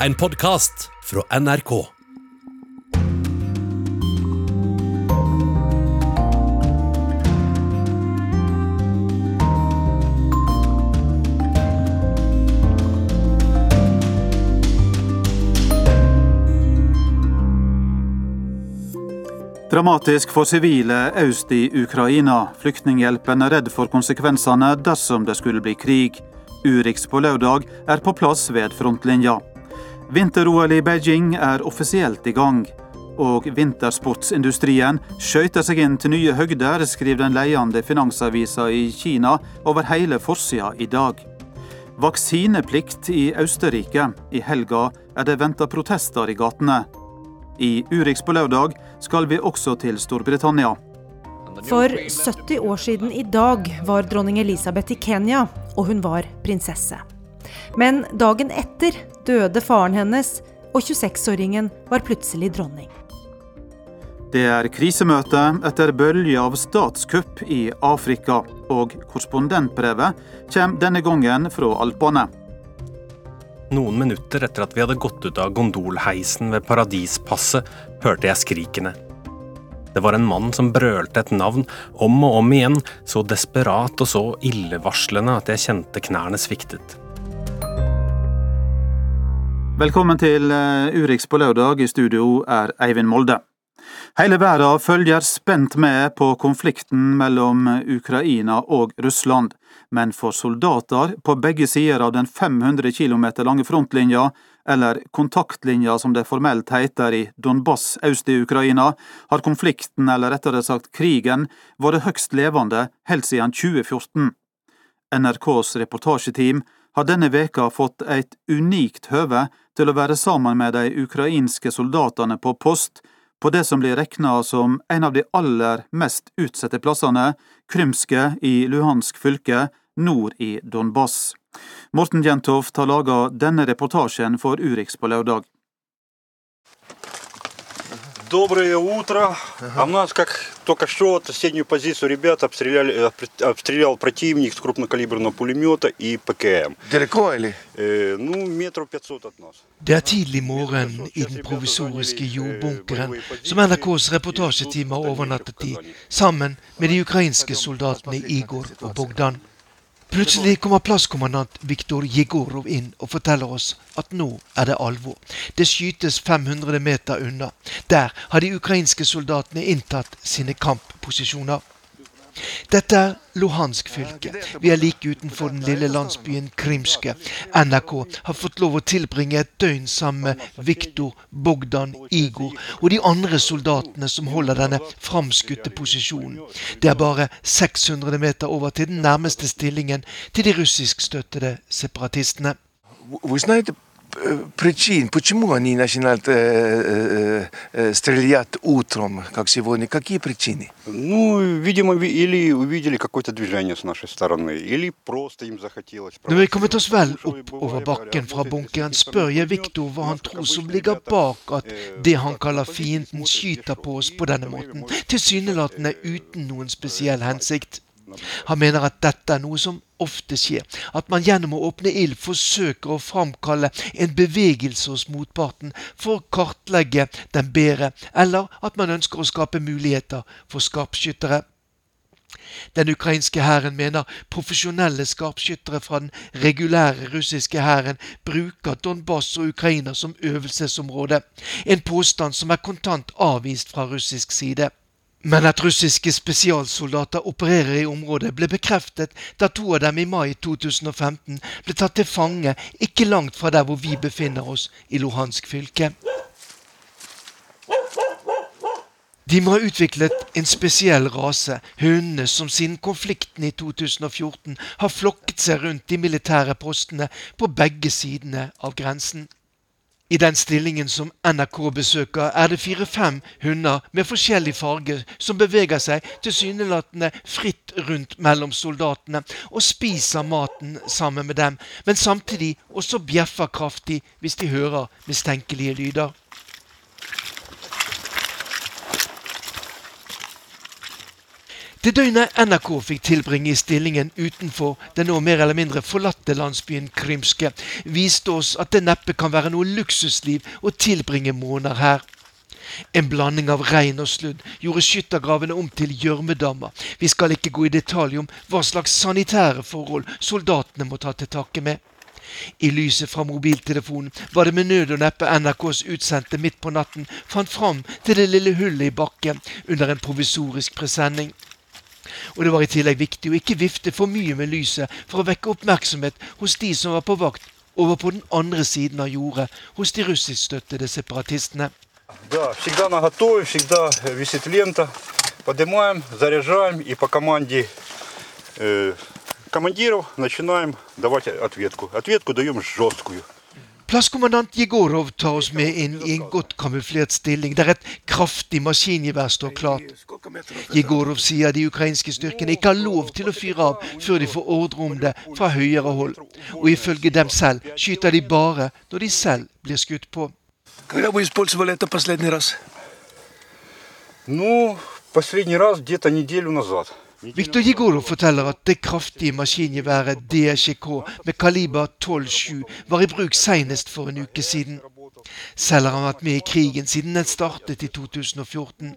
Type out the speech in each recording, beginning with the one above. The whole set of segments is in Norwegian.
en podkast fra NRK. Dramatisk for sivile øst i Ukraina. Flyktninghjelpen er redd for konsekvensene dersom det skulle bli krig. Urix på lørdag er på plass ved frontlinja. Vinter-OL i Beijing er offisielt i gang. Og vintersportsindustrien skøyter seg inn til nye høgder, skriver den ledende finansavisa i Kina over hele forsida i dag. Vaksineplikt i Østerrike. I helga er det venta protester i gatene. I Urix på lørdag skal vi også til Storbritannia. For 70 år siden i dag var dronning Elisabeth i Kenya, og hun var prinsesse. Men dagen etter døde faren hennes, og 26-åringen var plutselig dronning. Det er krisemøte etter bølge av statskupp i Afrika, og korrespondentbrevet kommer denne gangen fra Alpene. Noen minutter etter at vi hadde gått ut av gondolheisen ved Paradispasset, hørte jeg skrikene. Det var en mann som brølte et navn om og om igjen, så desperat og så illevarslende at jeg kjente knærne sviktet. Velkommen til eh, Urix på lørdag. I studio er Eivind Molde. Hele verden følger spent med på konflikten mellom Ukraina og Russland, men for soldater på begge sider av den 500 km lange frontlinja, eller kontaktlinja som det formelt heter i Donbass øst i Ukraina, har konflikten, eller rettere sagt krigen, vært høgst levende helt siden 2014. NRKs reportasjeteam har denne veka fått et unikt høve til å være sammen med de ukrainske soldatene på post på det som blir regna som en av de aller mest utsatte plassene, Krymske i Luhansk fylke, nord i Donbass. Morten Jentoft har laga denne reportasjen for Urix på lørdag. Доброе утро. А у нас как только что соседнюю позицию ребят обстреляли, обстрелял противник с крупнокалиберного пулемета и ПКМ. Далеко или? Э, ну, метров 500 от нас. Det er tidlig morgen i den provisoriske jordbunkeren som NRKs reportasjeteam har overnattet i, sammen med de ukrainske soldatene Igor og Bogdan. Plutselig kommer plasskommandant Viktor Jegorov inn og forteller oss at nå er det alvor. Det skytes 500 meter unna. Der har de ukrainske soldatene inntatt sine kampposisjoner. Dette er Luhansk fylke. Vi er like utenfor den lille landsbyen Krimske. NRK har fått lov å tilbringe et døgn sammen med Viktor, Bogdan, Igor og de andre soldatene som holder denne framskutte posisjonen. Det er bare 600 meter over til den nærmeste stillingen til de russiskstøttede separatistene. Вы знаете э, причин, почему они начинают э, э, стрелять утром, как сегодня? Какие причины? Ну, видимо, ви- или увидели какое-то движение с нашей стороны, или просто им захотелось. Når vi kommet oss vel opp over bakken fra bunkeren, spør jeg Viktor hva han tror som ligger bak at det han kaller fienden skyter på oss på denne måten, tilsynelatende uten noen spesiell hensikt. Han mener at dette er noe som ofte skjer, at man gjennom å åpne ild forsøker å framkalle en bevegelse hos motparten for å kartlegge den bedre, eller at man ønsker å skape muligheter for skarpskyttere. Den ukrainske hæren mener profesjonelle skarpskyttere fra den regulære russiske hæren bruker Donbass og Ukraina som øvelsesområde, en påstand som er kontant avvist fra russisk side. Men at russiske spesialsoldater opererer i området, ble bekreftet da to av dem i mai 2015 ble tatt til fange ikke langt fra der hvor vi befinner oss, i Luhansk fylke. De må ha utviklet en spesiell rase, hundene som siden konflikten i 2014 har flokket seg rundt de militære postene på begge sidene av grensen. I den stillingen som NRK besøker, er det fire-fem hunder med forskjellig farge som beveger seg tilsynelatende fritt rundt mellom soldatene og spiser maten sammen med dem, men samtidig også bjeffer kraftig hvis de hører mistenkelige lyder. Det døgnet NRK fikk tilbringe i stillingen utenfor den nå mer eller mindre forlatte landsbyen Krymske, viste oss at det neppe kan være noe luksusliv å tilbringe måneder her. En blanding av regn og sludd gjorde skyttergravene om til gjørmedammer. Vi skal ikke gå i detalj om hva slags sanitære forhold soldatene må ta til takke med. I lyset fra mobiltelefonen var det med nød og neppe NRKs utsendte midt på natten fant fram til det lille hullet i bakken under en provisorisk presenning. Og det var i tillegg viktig å ikke vifte for mye med lyset for å vekke oppmerksomhet hos de som var på vakt over på den andre siden av jordet, hos de russiskstøttede separatistene. Да, всегда на готове, всегда висит лента. Поднимаем, заряжаем и по команде э, командиров начинаем давать ответку. Ответку даем жесткую. Plasskommandant Jegorov tar oss med inn i en godt kamuflert stilling der et kraftig maskingevær står klart. Jegorov sier de ukrainske styrkene ikke har lov til å fyre av før de får ordre om det fra høyere hold. Og ifølge dem selv skyter de bare når de selv blir skutt på. Когда вы использовали это последний раз? Ну, последний раз где-то неделю назад. Viktor Jigorov forteller at det kraftige maskingeværet DSJK med kaliber 12-7 var i bruk senest for en uke siden. Selv har han vært med i krigen siden den startet i 2014.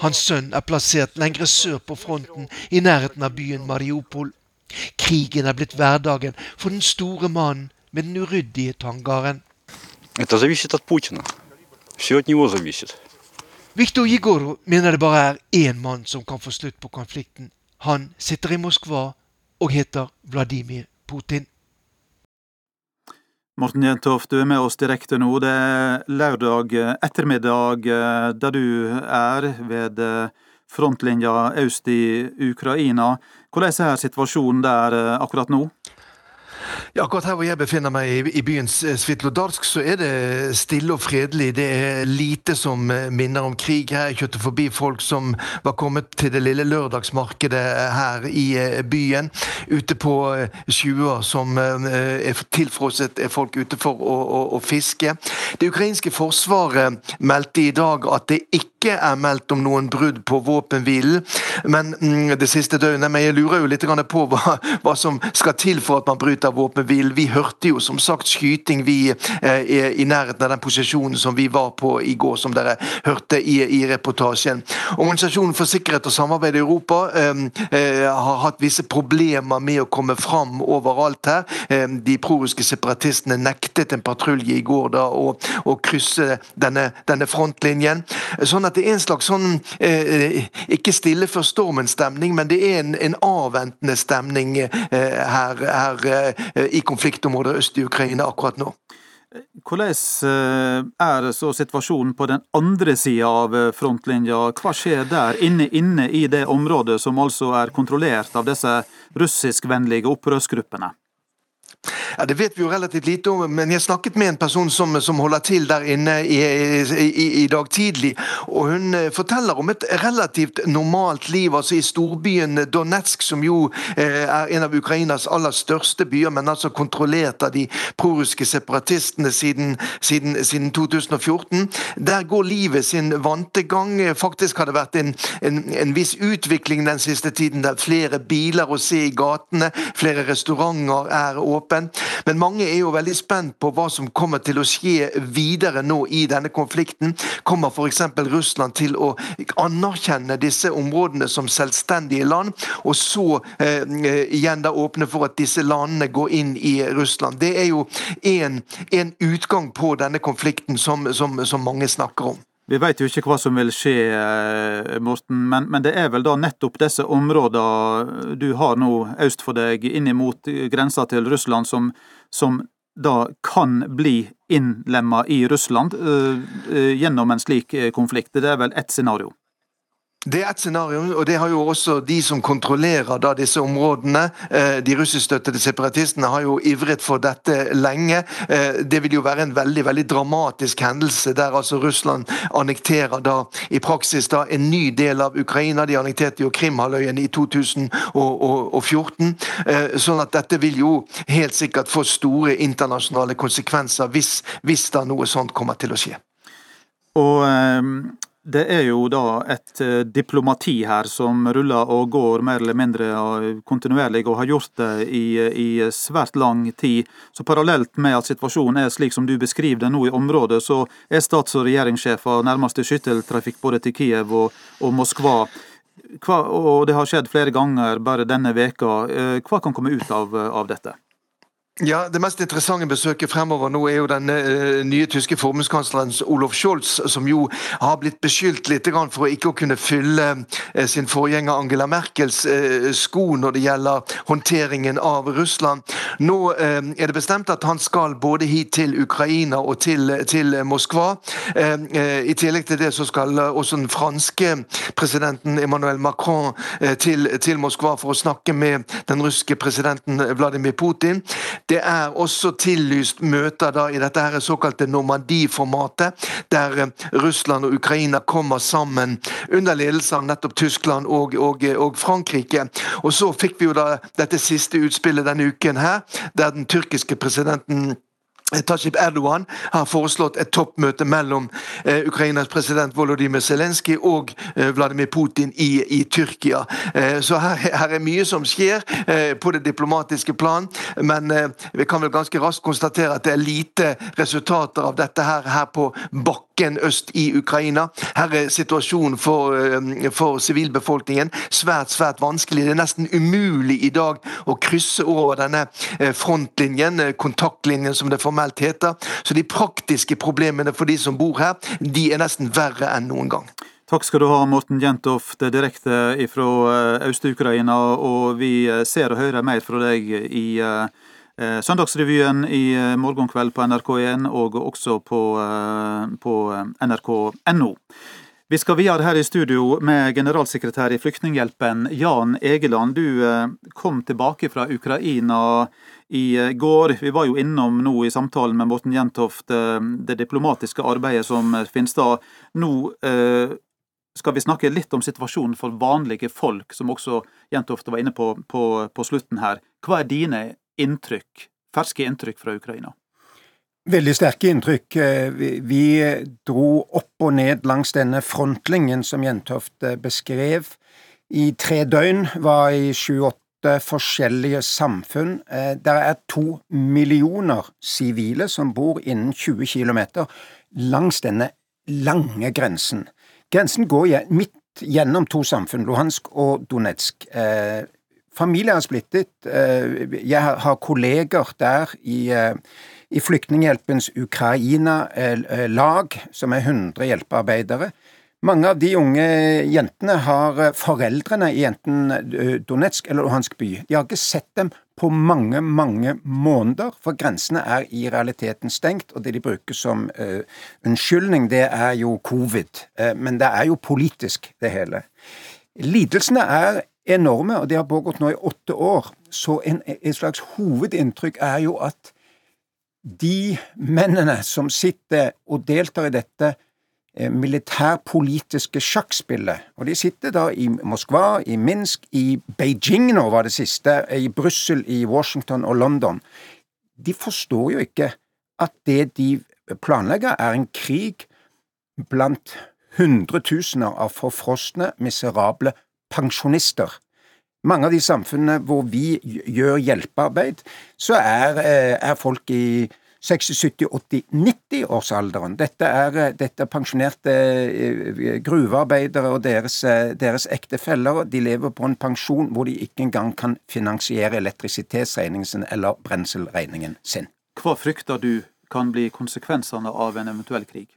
Hans sønn er plassert lengre sør på fronten, i nærheten av byen Mariupol. Krigen er blitt hverdagen for den store mannen med den uryddige tangaren. Det avhenger av Putin. Alt avhenger av Viktor Jigoro mener det bare er én mann som kan få slutt på konflikten. Han sitter i Moskva og heter Vladimir Putin. Morten Jentoft, du er med oss direkte nå. Det er lørdag ettermiddag eh, der du er ved eh, frontlinja øst i Ukraina. Hvordan er situasjonen der eh, akkurat nå? Ja, akkurat her hvor jeg befinner meg, i, i byen Svitlodarsk, så er det stille og fredelig. Det er lite som eh, minner om krig her. Jeg kjørte forbi folk som var kommet til det lille lørdagsmarkedet her i eh, byen. Ute på eh, sjuer som er tilfrosset, er folk ute for å, å, å fiske. Det ukrainske forsvaret meldte i dag at det ikke er meldt om noen brudd på våpenhvilen, men mm, det siste døgnet. Men jeg lurer jo litt på hva, hva som skal til for at man bryter våpenhvil. Vi hørte jo som sagt skyting vi eh, i nærheten av den posisjonen som vi var på i går, som dere hørte i, i reportasjen. Organisasjonen for sikkerhet og samarbeid i Europa eh, eh, har hatt visse problemer med å komme fram overalt her. Eh, de proruske separatistene nektet en patrulje i går da å, å krysse denne, denne, frontlinjen. Sånn at det er en slags sånn eh, ikke stille før stormen-stemning, men det er en, en avventende stemning eh, her, her Eh, i konfliktområdet øst i Ukraina akkurat nå. Hvordan eh, er så situasjonen på den andre sida av eh, frontlinja? Hva skjer der, inne, inne i det området som altså er kontrollert av disse russiskvennlige opprørsgruppene? Ja, Det vet vi jo relativt lite om, men jeg snakket med en person som, som holder til der inne i, i, i, dag tidlig. og Hun eh, forteller om et relativt normalt liv altså i storbyen Donetsk, som jo eh, er en av Ukrainas aller største byer, men altså kontrollert av de proruske separatistene siden, siden, siden 2014. Der går livet sin vante gang. Faktisk har det vært en, en, en viss utvikling den siste tiden. der Flere biler å se i gatene, flere restauranter er åpne åpen. Men mange er jo veldig spent på hva som kommer til å skje videre nå i denne konflikten. Kommer f.eks. Russland til å anerkjenne disse områdene som selvstendige land, og så eh, igjen da åpne for at disse landene går inn i Russland. Det er jo en, en utgang på denne konflikten som, som, som mange snakker om. Vi vet jo ikke hva som vil skje, eh, Morten, men, men, det er vel da nettopp disse områdene du har nå øst for deg, inn mot grensa til Russland, som, som da kan bli innlemma i Russland uh, uh, gjennom en slik konflikt. Det er vel ett scenario? Det er et scenario, og det har jo også de som kontrollerer da disse områdene. Eh, de russiskstøttede separatistene har jo ivret for dette lenge. Eh, det vil jo være en veldig veldig dramatisk hendelse, der altså Russland annekterer da i praksis da en ny del av Ukraina. De annekterte jo Krimhalvøya i 2014. Eh, sånn at dette vil jo helt sikkert få store internasjonale konsekvenser hvis, hvis da noe sånt kommer til å skje. Og det er jo da et eh, diplomati her som ruller og går mer eller mindre kontinuerlig, og har gjort det i, i svært lang tid. Så parallelt med at situasjonen er slik som du beskriver det nå i området, så er stats- og regjeringssjefer nærmest i skytteltrafikk både til Kiev og, og Moskva. Hva, og det har skjedd flere ganger bare denne veka. Eh, hva kan komme ut av, av dette? Ja, Det mest interessante besøket fremover nå er jo den uh, nye tyske forbundskansleren Olof Scholz, som jo har blitt beskyldt litt for å ikke å kunne fylle uh, sin forgjenger Angela Merkels uh, sko når det gjelder håndteringen av Russland. Nå er det bestemt at han skal både hit til Ukraina og til, til Moskva. I tillegg til det så skal også den franske presidenten Emmanuel Macron til, til Moskva for å snakke med den russiske presidenten Vladimir Putin. Det er også tillyst møter da i dette her såkalte Normandie-formatet, der eh, Russland og Ukraina kommer sammen under ledelse av nettopp Tyskland og, og, og Frankrike. Og så fikk vi jo da dette siste utspillet denne uken her, der den tyrkiske presidenten Tajib Erdogan har foreslått et toppmøte mellom eh, Ukrainas president Volodymyr Zelenskyj og eh, Vladimir Putin i, i Tyrkia. Eh, så her, her, er mye som skjer eh, på det diplomatiske plan, men eh, vi kan vel ganske raskt konstatere at det er lite resultater av dette her, her på bakken øst i Ukraina. Her er situasjonen for, eh, for sivilbefolkningen svært, svært vanskelig. Det er nesten umulig i dag å krysse over denne frontlinjen, kontaktlinjen som det formelt heter. Så de praktiske problemene for de som bor her, de er nesten verre enn noen gang. Takk skal du ha, Morten Jentoft, direkte fra eh, Øst-Ukraina. Og vi eh, ser og hører mer fra deg i eh, Søndagsrevyen i morgen kveld på NRK1, og også på, på nrk.no. Vi skal videre her i studio med generalsekretær i Flyktninghjelpen, Jan Egeland. Du kom tilbake fra Ukraina i eh, går. Vi var jo innom nå i samtalen med Morten Jentoft eh, det diplomatiske arbeidet som eh, finnes da. Nå skal vi snakke litt om situasjonen for vanlige folk, som også Jentoft var inne på, på på slutten her. Hva er dine inntrykk, ferske inntrykk fra Ukraina? Veldig sterke inntrykk. Vi dro opp og ned langs denne frontlinjen som Jentoft beskrev. I tre døgn var i sju-åtte forskjellige samfunn. Der det er to millioner sivile som bor innen 20 km langs denne lange grensen. Grensen går midt gjennom to samfunn, Luhansk og Donetsk. Eh, familier er splittet. Eh, jeg har kolleger der i, i Flyktninghjelpens Ukraina-lag, som er 100 hjelpearbeidere. Mange av de unge jentene har eh, foreldrene i enten eh, Donetsk eller Luhansk by. De har ikke sett dem på mange, mange måneder, for grensene er i realiteten stengt, og det de bruker som uh, unnskyldning, det er jo covid. Uh, men det er jo politisk, det hele. Lidelsene er enorme, og det har pågått nå i åtte år. Så en, et slags hovedinntrykk er jo at de mennene som sitter og deltar i dette, Eh, militærpolitiske sjakkspillet. Og de sitter da i Moskva, i Minsk, i Beijing nå var det siste, i Brussel, i Washington og London. De forstår jo ikke at det de planlegger, er en krig blant hundretusener av forfrosne, miserable pensjonister. Mange av de samfunnene hvor vi gjør hjelpearbeid, så er, eh, er folk i 60, 70, 80, 90-årsalderen. Dette er, dette er pensjonerte eh, gruvearbeidere og deres, eh, deres ektefeller. De lever på en pensjon hvor de ikke engang kan finansiere elektrisitetsregningen sin eller brenselregningen sin. Hva frykter du kan bli konsekvensene av en eventuell krig?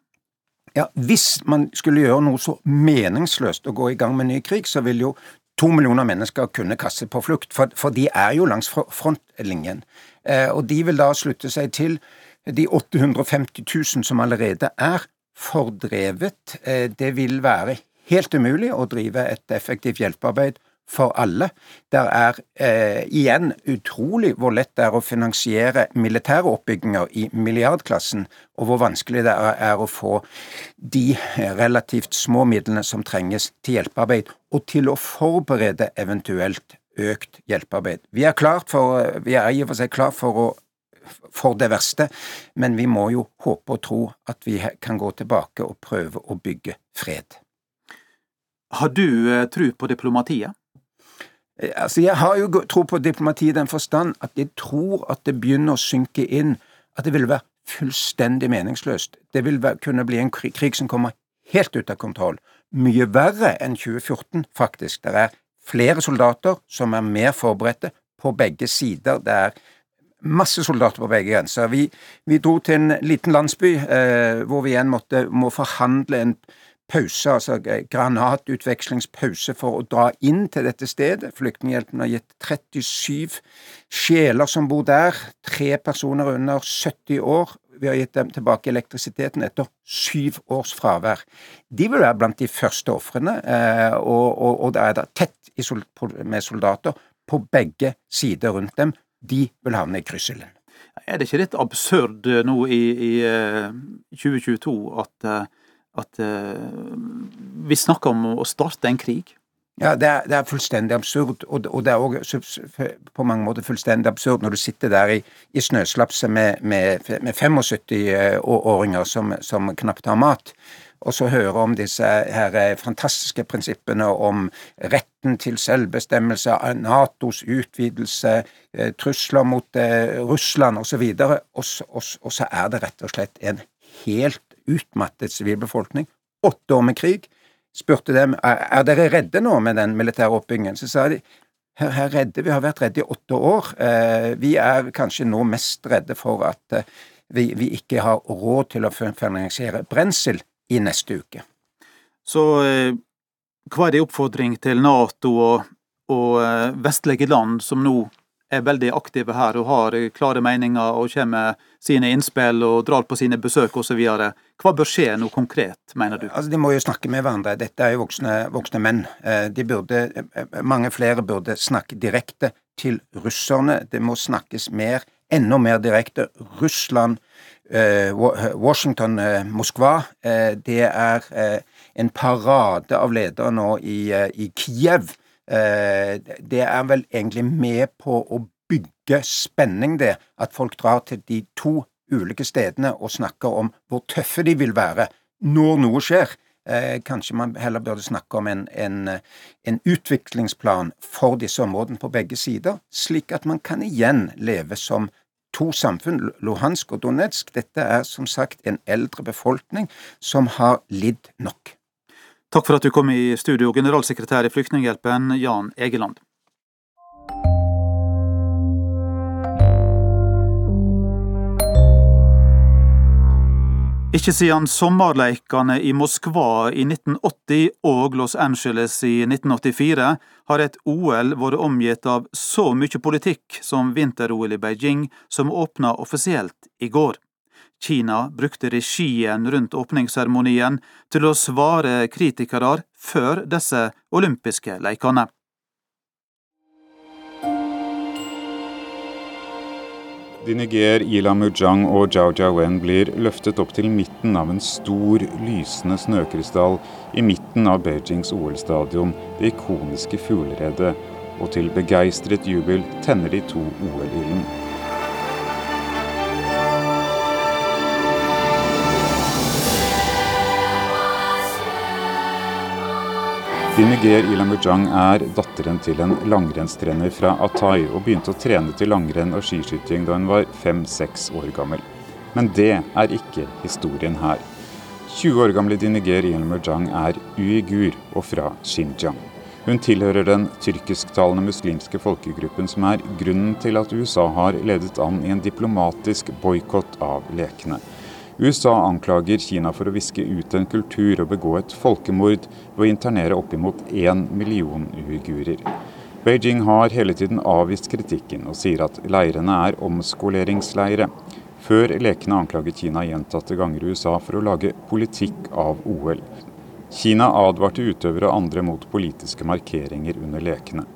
Ja, Hvis man skulle gjøre noe så meningsløst å gå i gang med ny krig, så vil jo to millioner mennesker kunne kaste på flukt, for, for de er jo langs frontlinjen. Eh, og de vil da slutte seg til de 850 000 som allerede er fordrevet. Eh, det vil være helt umulig å drive et effektivt hjelpearbeid for alle. Det er eh, igjen utrolig hvor lett det er å finansiere militære oppbygginger i milliardklassen, og hvor vanskelig det er å få de relativt små midlene som trenges til hjelpearbeid, og til å forberede eventuelt økt hjelpearbeid. Vi er, for, vi er i og for seg klar for for det verste, men vi må jo håpe og tro at vi kan gå tilbake og prøve å bygge fred. Har du eh, tro på diplomatiet? Eh, altså, Jeg har jo tro på diplomati i den forstand at jeg tror at det begynner å synke inn at det vil være fullstendig meningsløst. Det vil kunne bli en krig som kommer helt ut av kontroll. Mye verre enn 2014, faktisk. Det er flere soldater som er mer forberedte på begge sider. Det er masse soldater på begge grenser. Vi, vi dro til en liten landsby eh, hvor vi igjen måtte, må forhandle en pause, altså granatutvekslingspause, for å dra inn til dette stedet. Flyktninghjelpen har gitt 37 sjeler som bor der, tre personer under 70 år. Vi har gitt dem tilbake elektrisiteten etter syv års fravær. De vil være blant de første ofrene, og, og, og det er da tett med soldater på begge sider rundt dem. De vil havne i kryssilden. Er det ikke litt absurd nå i, i 2022 eh, at at uh, vi snakker om å starte en krig. Ja, det er, det er fullstendig absurd, og, og det er også på mange måter fullstendig absurd når du sitter der i, i snøslapset med, med, med 75-åringer eh, som, som, knapt har mat, og så høre om disse her eh, fantastiske prinsippene om retten til selvbestemmelse, Natos utvidelse, trusler mot eh, Russland osv., og, og, og så er det rett og slett en helt utmattet sivilbefolkning. Åtte år med krig. Spurte dem er dere redde nå med den militære oppbyggingen. Så sa de her, her redde, vi har vært redde i åtte år. Eh, vi er kanskje nå mest redde for at eh, vi, vi ikke har råd til å finansiere brensel i neste uke. Så eh, hva er din oppfordring til Nato og, og vestlige land som nå er veldig aktive her og har klare meninger og kommer med sine innspill og drar på sine besøk osv. Hva bør skje nå konkret, mener du? Altså, De må jo snakke med hverandre. Dette er jo voksne, voksne menn. Eh, de burde, eh, mange flere burde snakke direkte til russerne. Det må snakkes mer, enda mer direkte. Russland, eh, Washington, Moskva. Det er en parade av ledere nå i, i Kiev Eh, det er vel egentlig med på å bygge spenning, det, at folk drar til de to ulike stedene og snakker om hvor tøffe de vil være når noe skjer. Eh, kanskje man heller burde snakke om en, en, en, utviklingsplan for disse områdene på begge sider, slik at man kan igjen leve som to samfunn, Luhansk og Donetsk. Dette er som sagt en eldre befolkning som har lidd nok. Takk for at du kom i studio, generalsekretær i Flyktninghjelpen, Jan Egeland. Ikke siden sommerleikene i Moskva i 1980 og Los Angeles i 1984 har et OL vært omgitt av så mye politikk som vinter-OL i Beijing, som åpna offisielt i går. Kina brukte regien rundt åpningsseremonien til å svare kritikere før disse olympiske leikene. Diniger, Ila Mujang og Zhao Jiawen blir løftet opp til midten av en stor, lysende snøkrystall i midten av Beijings OL-stadion, det ikoniske fugleredet, og til begeistret jubel tenner de to OL-ilden. Diniger Ilamujang er datteren til en langrennstrener fra Atai, og begynte å trene til langrenn og skiskyting da hun var fem-seks år gammel. Men det er ikke historien her. 20 år gamle Diniger Ilamujang er uigur og fra Xinjiang. Hun tilhører den tyrkisktalende muslimske folkegruppen som er grunnen til at USA har ledet an i en diplomatisk boikott av lekene. USA anklager Kina for å viske ut en kultur og begå et folkemord ved å internere oppimot én million uigurer. Beijing har hele tiden avvist kritikken og sier at leirene er omskoleringsleire. Før lekene anklaget Kina gjentatte ganger USA for å lage politikk av OL. Kina advarte utøvere og andre mot politiske markeringer under lekene.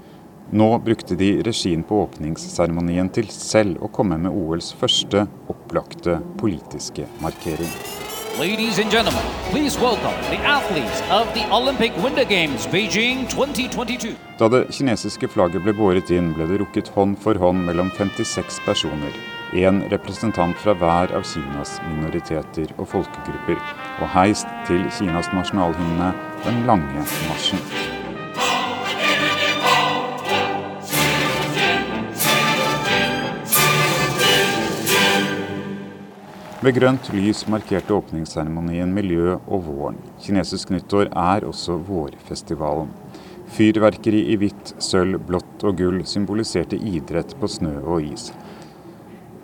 Nå brukte de regien på åpningsseremonien til selv å komme med OLs første opplagte politiske markering. Ladies and gentlemen, please welcome the athletes of the Olympic Winter Games Beijing 2022. Da det kinesiske flagget ble båret inn, ble det rukket hånd for hånd mellom 56 personer. en representant fra hver av Kinas minoriteter og folkegrupper, og heist til Kinas nasjonalhymne, Den lange marsjen. Ved grønt lys markerte åpningsseremonien miljø og våren. Kinesisk nyttår er også vårfestivalen. Fyrverkeri i hvitt, sølv, blått og gull symboliserte idrett på snø og is.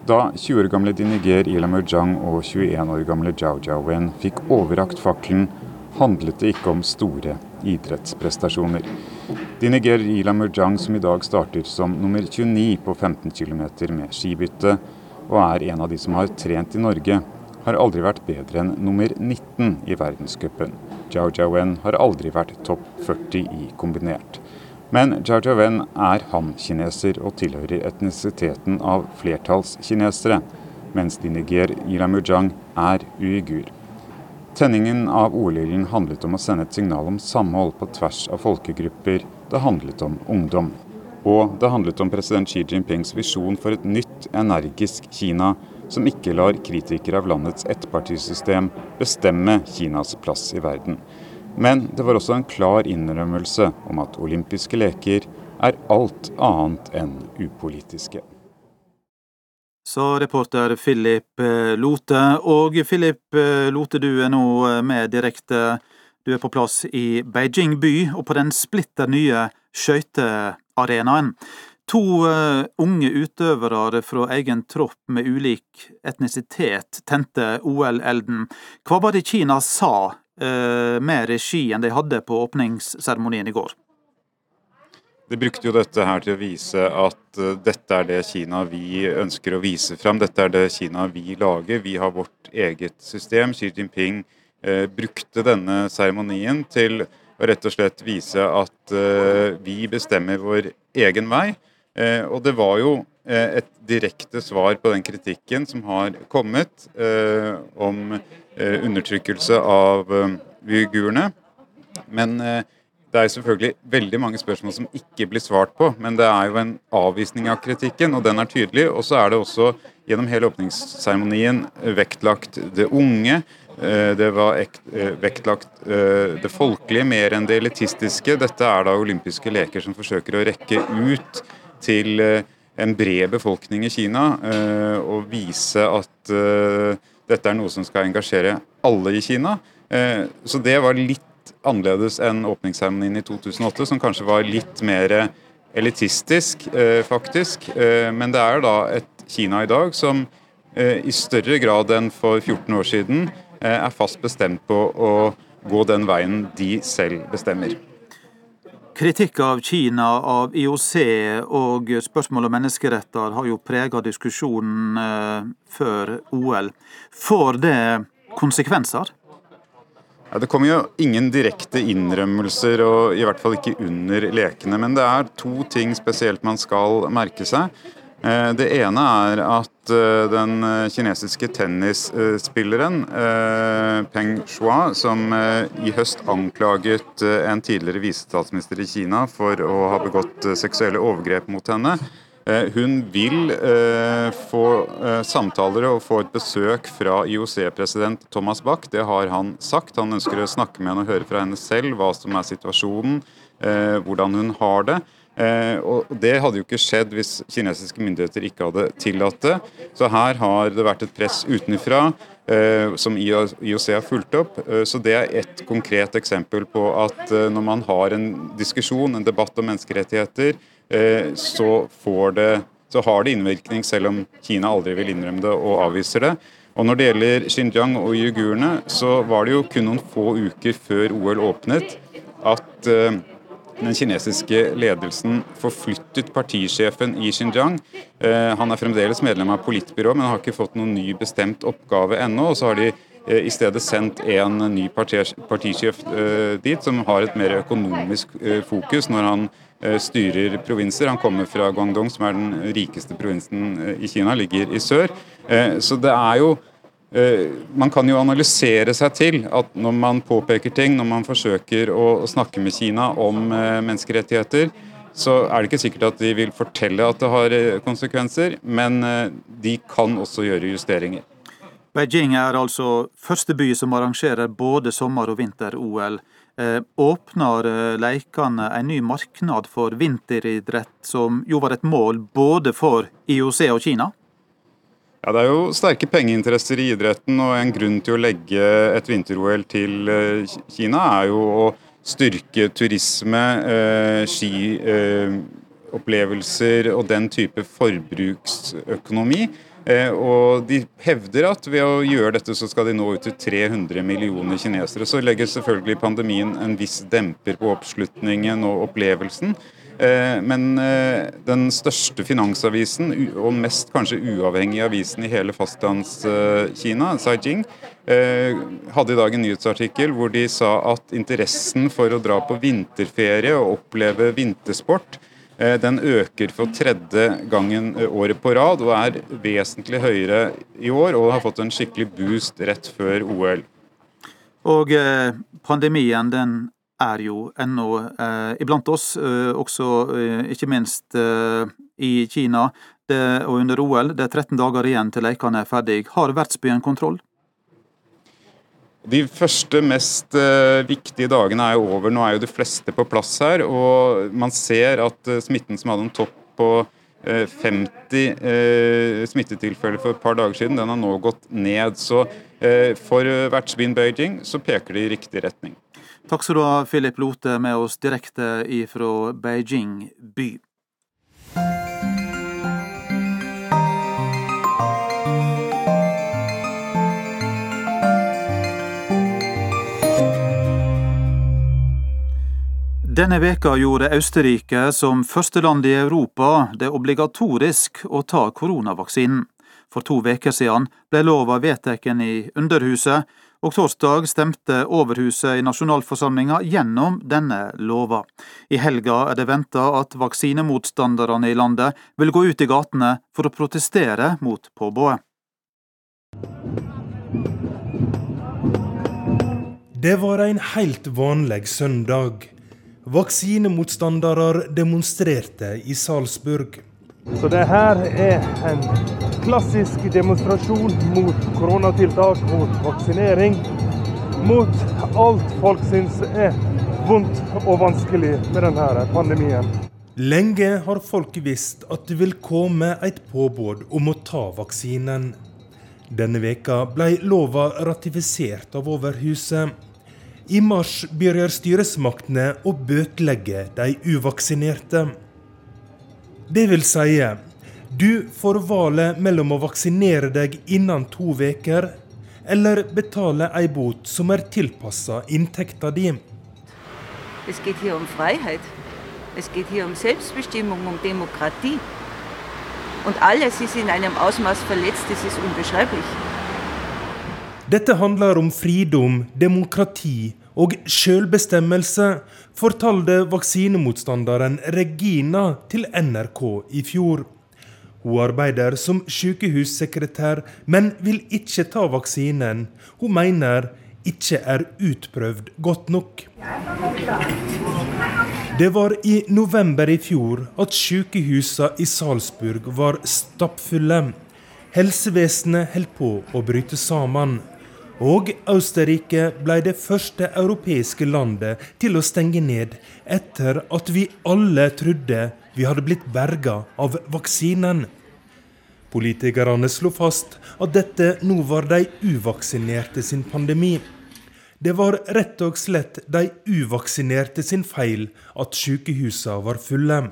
Da 20 år gamle Diniger Ilamur Jang og 21 år gamle Zhao Jiawen fikk overrakt fakkelen, handlet det ikke om store idrettsprestasjoner. Diniger Ilamur Jang, som i dag starter som nummer 29 på 15 km med skibytte, og er en av de som har trent i Norge, har aldri vært bedre enn nummer 19 i verdenscupen. Jiao Jiawen har aldri vært topp 40 i kombinert. Men Jiao Jiawen er han-kineser og tilhører etnisiteten av flertallskinesere, mens Diniger Yilamujang er uigur. Tenningen av OL-ilden handlet om å sende et signal om samhold på tvers av folkegrupper. Det handlet om ungdom. Og det handlet om president Xi Jinpings visjon for et nytt, energisk Kina som ikke lar kritikere av landets ettpartisystem bestemme Kinas plass i verden. Men det var også en klar innrømmelse om at olympiske leker er alt annet enn upolitiske. Sa reporter Philip eh, Lote. Og Philip eh, Lote, du er nå eh, med direkte. Du er på plass i Beijing by, og på den splitter nye skøytearenaen. To uh, unge utøvere fra egen tropp med ulik etnisitet tente OL-elden. Hva var det Kina sa uh, med regien de hadde på åpningsseremonien i går? De brukte jo dette her til å vise at uh, dette er det Kina vi ønsker å vise fram. Dette er det Kina vi lager. Vi har vårt eget system. Xi Jinping brukte denne seremonien til og rett og slett vise at uh, vi bestemmer vår egen vei. Uh, og det var jo uh, et direkte svar på den kritikken som har kommet om undertrykkelse av uigurene. Men det er selvfølgelig veldig mange spørsmål som ikke blir svart på. Men det er jo en avvisning av kritikken, og den er tydelig. Og så er det også gjennom hele åpningsseremonien vektlagt det unge. Eh, det var eh, vektlagt eh, det folkelige mer enn det elitistiske. Dette er da olympiske leker som forsøker å rekke ut til en bred befolkning i Kina og vise at dette er noe som skal engasjere alle i Kina. Så det var litt annerledes enn åpningsseremonien i 2008, som kanskje var litt mer elitistisk, faktisk. Men det er da et Kina i dag som i større grad enn for 14 år siden er fast bestemt på å gå den veien de selv bestemmer. Kritikk av Kina, av IOC og spørsmål om menneskeretter har jo prega diskusjonen eh, før OL. Får det konsekvenser? Ja, det kommer jo ingen direkte innrømmelser, og i hvert fall ikke under lekene. Men det er to ting spesielt man skal merke seg. Eh, det ene er at eh, den eh, kinesiske tennisspilleren Peng Shua, som i høst anklaget en tidligere visestatsminister i Kina for å ha begått seksuelle overgrep mot henne, hun vil få samtaler og få et besøk fra IOC-president Thomas Bach. Det har han sagt. Han ønsker å snakke med henne og høre fra henne selv hva som er situasjonen, hvordan hun har det. Eh, og Det hadde jo ikke skjedd hvis kinesiske myndigheter ikke hadde tillatt det. Så her har det vært et press utenfra eh, som IOC har fulgt opp. Eh, så Det er et konkret eksempel på at når man har en diskusjon, en debatt om menneskerettigheter, så, det, så har det innvirkning, selv om Kina aldri vil innrømme det og avviser det. Og Når det gjelder Xinjiang og uigurene, så var det jo kun noen få uker før OL åpnet at eh, den kinesiske ledelsen forflyttet partisjefen i Xinjiang. Eh, han er fremdeles medlem av politbyrået, men har ikke fått noen ny bestemt oppgave ennå. og så har de eh, i stedet sendt en ny partisjef eh, dit, som har et mer økonomisk fokus når han styrer provinser. Han kommer fra Guangdong, som er den rikeste provinsen i Kina, ligger i sør. Så det er jo man kan jo analysere seg til at når man påpeker ting, når man forsøker å snakke med Kina om eh, menneskerettigheter, så er det ikke sikkert at de vil fortelle at det har konsekvenser, men de kan også gjøre justeringer. Beijing er altså første by som arrangerer både sommer- og vinter-OL. Eh, åpner eh, leikene en ny marknad for vinteridrett, som jo var et mål både for IOC og Kina? Ja, Det er jo sterke pengeinteresser i idretten, og en grunn til å legge et vinter-OL til eh, Kina er jo å styrke turisme, skiopplevelser og den type forbruksøkonomi. Eh, og de hevder at ved å gjøre dette så skal de nå ut til 300 millioner kinesere. Så legger selvfølgelig pandemien en viss demper på oppslutningen og opplevelsen. Eh, men eh, den største finansavisen, og mest kanskje uavhengige avisen i hele fastlandskina, Saijing, hadde i dag en nyhetsartikkel hvor de sa at interessen for å dra på vinterferie og oppleve vintersport Eh, den øker for tredje gangen eh, året på rad og er vesentlig høyere i år og har fått en skikkelig boost rett før OL. Og eh, pandemien den er jo ennå eh, iblant oss, eh, også eh, ikke minst i Kina. Det, og under OL, det er 13 dager igjen til lekene er ferdig. Har vertsbyen kontroll? De første, mest uh, viktige dagene er jo over. Nå er jo de fleste på plass her. Og man ser at uh, smitten som hadde en topp på uh, 50 smittetilfeller for et par dager siden, den har nå gått ned. Så for vertsbyen Beijing så peker det i riktig retning. Takk skal du ha, Philip Lote, med oss direkte ifra Beijing by. Denne veka gjorde Østerrike som første land i Europa det obligatorisk å ta koronavaksinen. For to veker siden ble lova vedtatt i Underhuset, og torsdag stemte Overhuset i nasjonalforsamlinga gjennom denne lova. I helga er det venta at vaksinemotstanderne i landet vil gå ut i gatene for å protestere mot påbudet. Det var en helt vanlig søndag. Vaksinemotstandere demonstrerte i Salzburg. Så det her er en klassisk demonstrasjon mot koronatiltak, mot vaksinering. Mot alt folk syns er vondt og vanskelig med denne pandemien. Lenge har folk visst at det vil komme et påbud om å ta vaksinen. Denne veka ble lova ratifisert av Overhuset. I mars begynner styresmaktene å bøtelegge de uvaksinerte. Det vil si, du får valget mellom å vaksinere deg innen to uker eller betale ei bot som er tilpassa inntekta di. Es geht hier um Freiheit. Es geht hier um Selbstbestimmung, um Demokratie. Und alles ist in einem Ausmaß verletzt, das ist unbeschreiblich. Dette handler om fridom, demokrati og selvbestemmelse, fortalte vaksinemotstanderen Regina til NRK i fjor. Hun arbeider som sykehussekretær, men vil ikke ta vaksinen. Hun mener ikke er utprøvd godt nok. Det var i november i fjor at sykehusene i Salzburg var stappfulle. Helsevesenet holdt på å bryte sammen. Og Østerrike ble det første europeiske landet til å stenge ned etter at vi alle trodde vi hadde blitt berga av vaksinen. Politikerne slo fast at dette nå var de uvaksinerte sin pandemi. Det var rett og slett de uvaksinerte sin feil at sykehusene var fulle.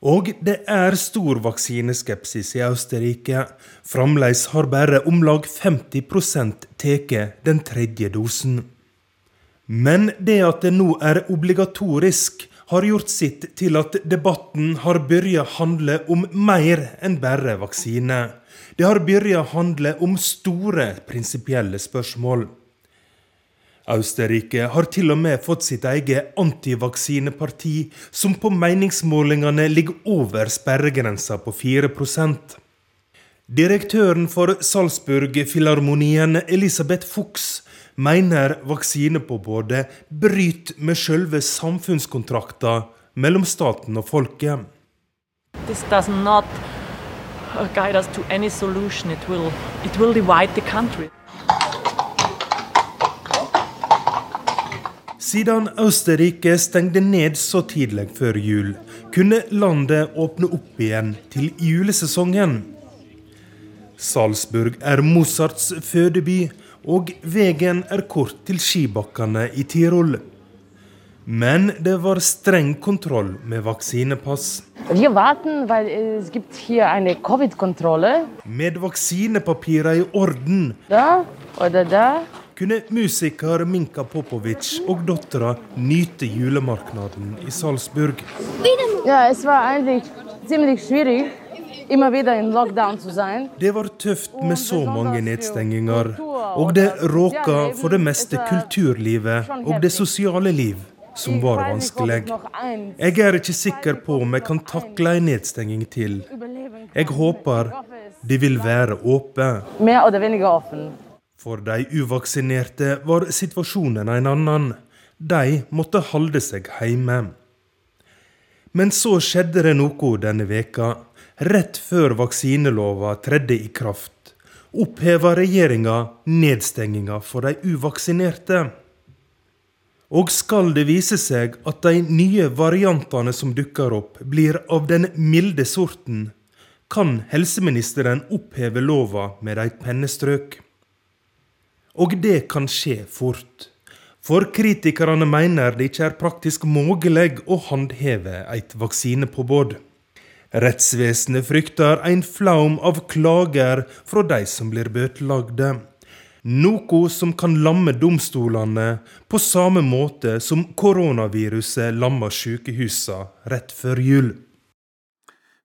Og det er stor vaksineskepsis i Østerrike. Fremdeles har bare om lag 50% tatt den tredje dosen. Men det at det nå er obligatorisk, har gjort sitt til at debatten har begynt handle om mer enn bare vaksine. Det har begynt handle om store prinsipielle spørsmål. Østerrike har til og med fått sitt eget antivaksineparti, som på meningsmålingene ligger over sperregrensa på 4% Direktøren for Salzburg-filharmonien, Elisabeth Fuchs, mener vaksinepåbudet bryter med selve samfunnskontrakten mellom staten og folket. This does not guide us to any solution. It will, it will divide the country. Siden Østerrike stengte ned så tidlig før jul, kunne landet åpne opp igjen til julesesongen. Salzburg er Mozarts fødeby, og veien er kort til skibakkene i Tirol. Men det var streng kontroll med vaksinepass. Vi warten, weil es gibt hier eine Covid-Kontrolle. Med vaksinepapirene i orden Da oder da. kunne musiker Minka Popovic og dattera nyte julemarknaden i Salzburg. Ja, det var egentlig schwierig, immer wieder in Lockdown zu sein. Det var tøft med så mange nedstenginger, og det råka for det meste kulturlivet og det sosiale liv, som var vanskelig. Jeg er ikke sikker på om jeg kan takle en nedstenging til. Jeg håper de vil være åpne. For de uvaksinerte var situasjonen en annen. De måtte holde seg hjemme. Men så skjedde det noe denne veka. Rett før vaksinelova tredde i kraft, oppheva regjeringa nedstenginga for de uvaksinerte. Og skal det vise seg at de nye variantene som dukker opp, blir av den milde sorten, kan helseministeren oppheve lova med et pennestrøk. Og det kan skje fort. For kritikerne mener det ikke er praktisk mulig å håndheve et vaksinepåbud. Rettsvesenet frykter en flaum av klager fra de som blir bøtelagde. Noe som kan lamme domstolene på samme måte som koronaviruset lammer sykehusene rett før jul.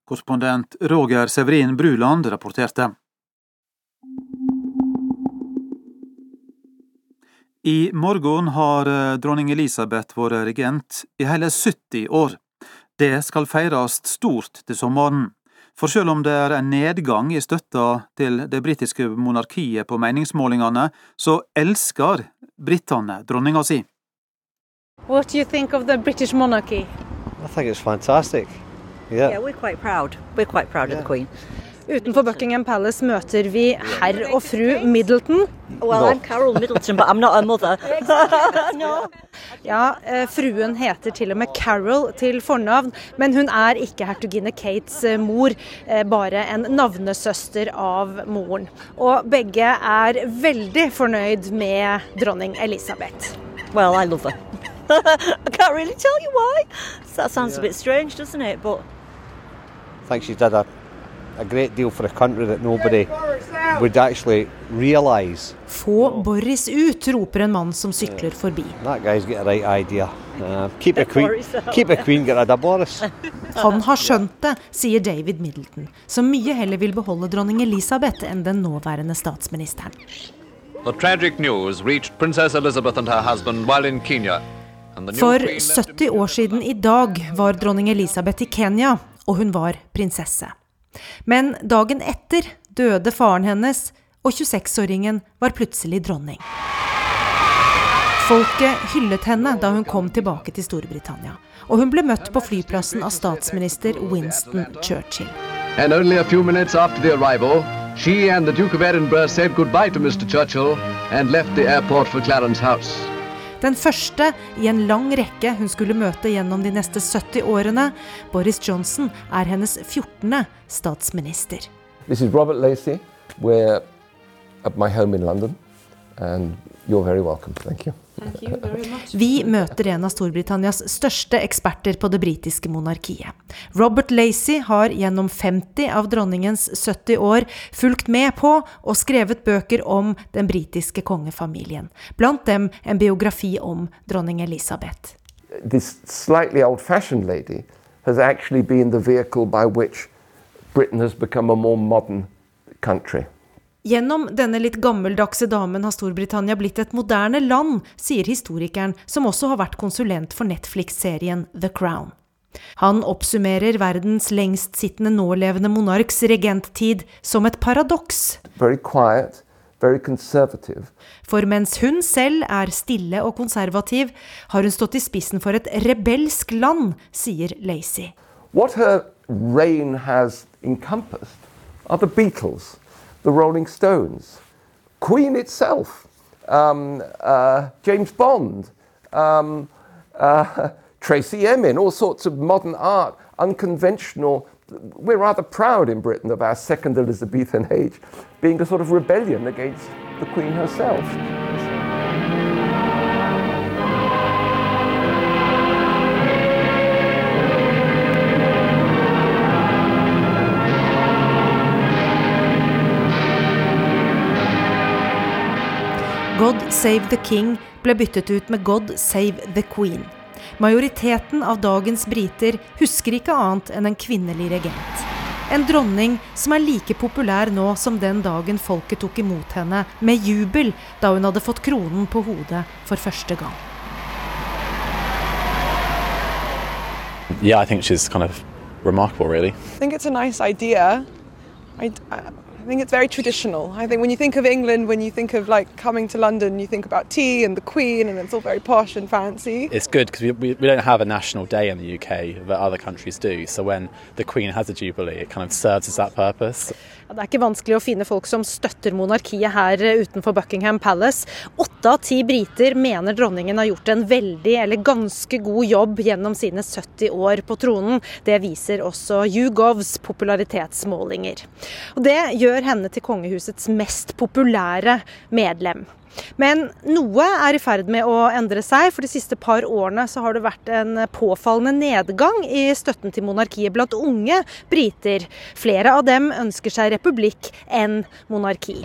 Korrespondent Roger Severin Bruland rapporterte. I morgen har eh, dronning Elisabeth vært regent i hele 70 år. Det skal feires stort til sommeren. For selv om det er en nedgang i støtta til det britiske monarkiet på meningsmålingene, så elsker britene dronninga si. Hva do du om of the monarkiet? Jeg I det er fantastisk. Yeah. Yeah, we're quite proud. We're quite proud of the Queen. Utenfor Buckingham Palace møter vi herr og fru Middleton. Well, I'm Carol Middleton, but I'm not her mother. no. Ja, eh, fruen heter til og med Carol til fornavn, men hun er ikke hertuginne Kates eh, mor, eh, bare en navnesøster av moren. Og begge er veldig fornøyd med dronning Elisabeth. Well, I love her. I can't really tell you why. That sounds a bit strange, doesn't it? But I think she's done a, a great deal for a country that nobody would actually realise. Få Boris ut, roper en mann som sykler forbi. That guy's got a right idea. Uh, keep a queen, keep a queen, get rid of Boris. Han har skjønt det, sier David Middleton, som mye heller vil beholde dronning Elisabeth enn den nåværende statsministeren. The tragic news reached Princess Elizabeth and her husband while in Kenya. For 70 år siden i dag var dronning Elisabeth i Kenya, og hun var prinsesse. Men dagen etter døde faren hennes, og 26-åringen var plutselig dronning. Folket hyllet henne da hun kom tilbake til Storbritannia, og hun ble møtt på flyplassen av statsminister Winston Churchill. And only a few minutes after the arrival, she and the Edinburgh said goodbye to Mr. Churchill and left the for Clarence House. Den første i en lang rekke hun skulle møte gjennom de neste 70 årene. Boris Johnson er hennes 14. statsminister. This is Robert Lacey. We're at my home in London, and you're very welcome. Thank you. Vi møter en av Storbritannias største eksperter på det britiske monarkiet. Robert Lacey har gjennom 50 av dronningens 70 år fulgt med på og skrevet bøker om den britiske kongefamilien. Blant dem en biografi om dronning Elisabeth. This slightly old fashioned lady has actually been the vehicle by which Britain has become a more modern country. Gjennom denne litt gammeldagse damen har Storbritannia blitt et moderne land, sier historikeren, som også har vært konsulent for Netflix-serien The Crown. Han oppsummerer verdens lengstsittende nålevende monarks regenttid som et paradoks. Very quiet, very conservative. For mens hun selv er stille og konservativ, har hun stått i spissen for et rebelsk land, sier Lacey. What her reign has encompassed are the Beatles, the Rolling Stones, Queen itself, um, uh, James Bond, um, uh, Tracy Emin, all sorts of modern art, unconventional. We're rather proud in Britain of our second Elizabethan age being a sort of rebellion against the Queen herself. God Save the King ble byttet ut med God Save the Queen. Majoriteten av dagens briter husker ikke annet enn en kvinnelig regent. En dronning som er like populær nå som den dagen folket tok imot henne med jubel da hun hadde fått kronen på hodet for første gang. Yeah, I think she's kind of remarkable, really. I think it's a nice idea. I, I think it's very traditional. I think when you think of England, when you think of like coming to London, you think about tea and the Queen, and it's all very posh and fancy. It's good because we, we, we don't have a national day in the UK that other countries do. So when the Queen has a jubilee, it kind of serves as that purpose. Det er ikke vanskelig å finne folk som støtter monarkiet her utenfor Buckingham Palace. Åtte av ti briter mener dronningen har gjort en veldig eller ganske god jobb gjennom sine 70 år på tronen. Det viser også YouGovs popularitetsmålinger. Og det gjør henne til kongehusets mest populære medlem. Men noe er i ferd med å endre seg. For de siste par årene så har det vært en påfallende nedgang i støtten til monarkiet blant unge briter. Flere av dem ønsker seg republikk enn monarki.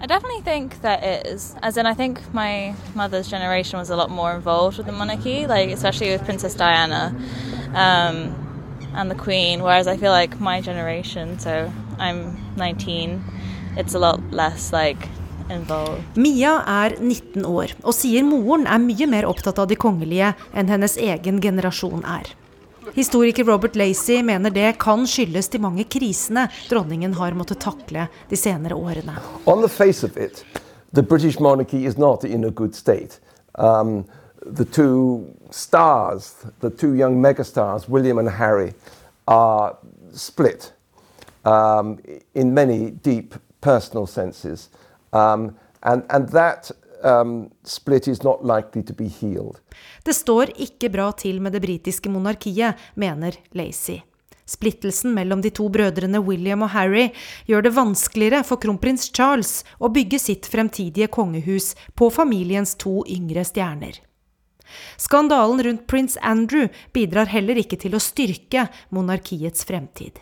I definitely think that it is. As in, I think my mother's generation was a lot more involved with the monarchy, like especially with Princess Diana um, and the Queen. Whereas I feel like my generation, so I'm 19, it's a lot less like Mia er 19 år og sier moren er mye mer opptatt av de kongelige enn hennes egen generasjon er. Historiker Robert Lacey mener det kan skyldes de mange krisene dronningen har måttet takle de senere årene. On the face of it, the British monarchy is not in a good state. Um, the two stars, the two young megastars, William and Harry, are split um, in many deep personal senses. Um, and, that um. Det står ikke bra til med det britiske monarkiet, mener Lacey. Splittelsen mellom de to brødrene William og Harry gjør det vanskeligere for kronprins Charles å bygge sitt fremtidige kongehus på familiens to yngre stjerner. Skandalen rundt prins Andrew bidrar heller ikke til å styrke monarkiets fremtid.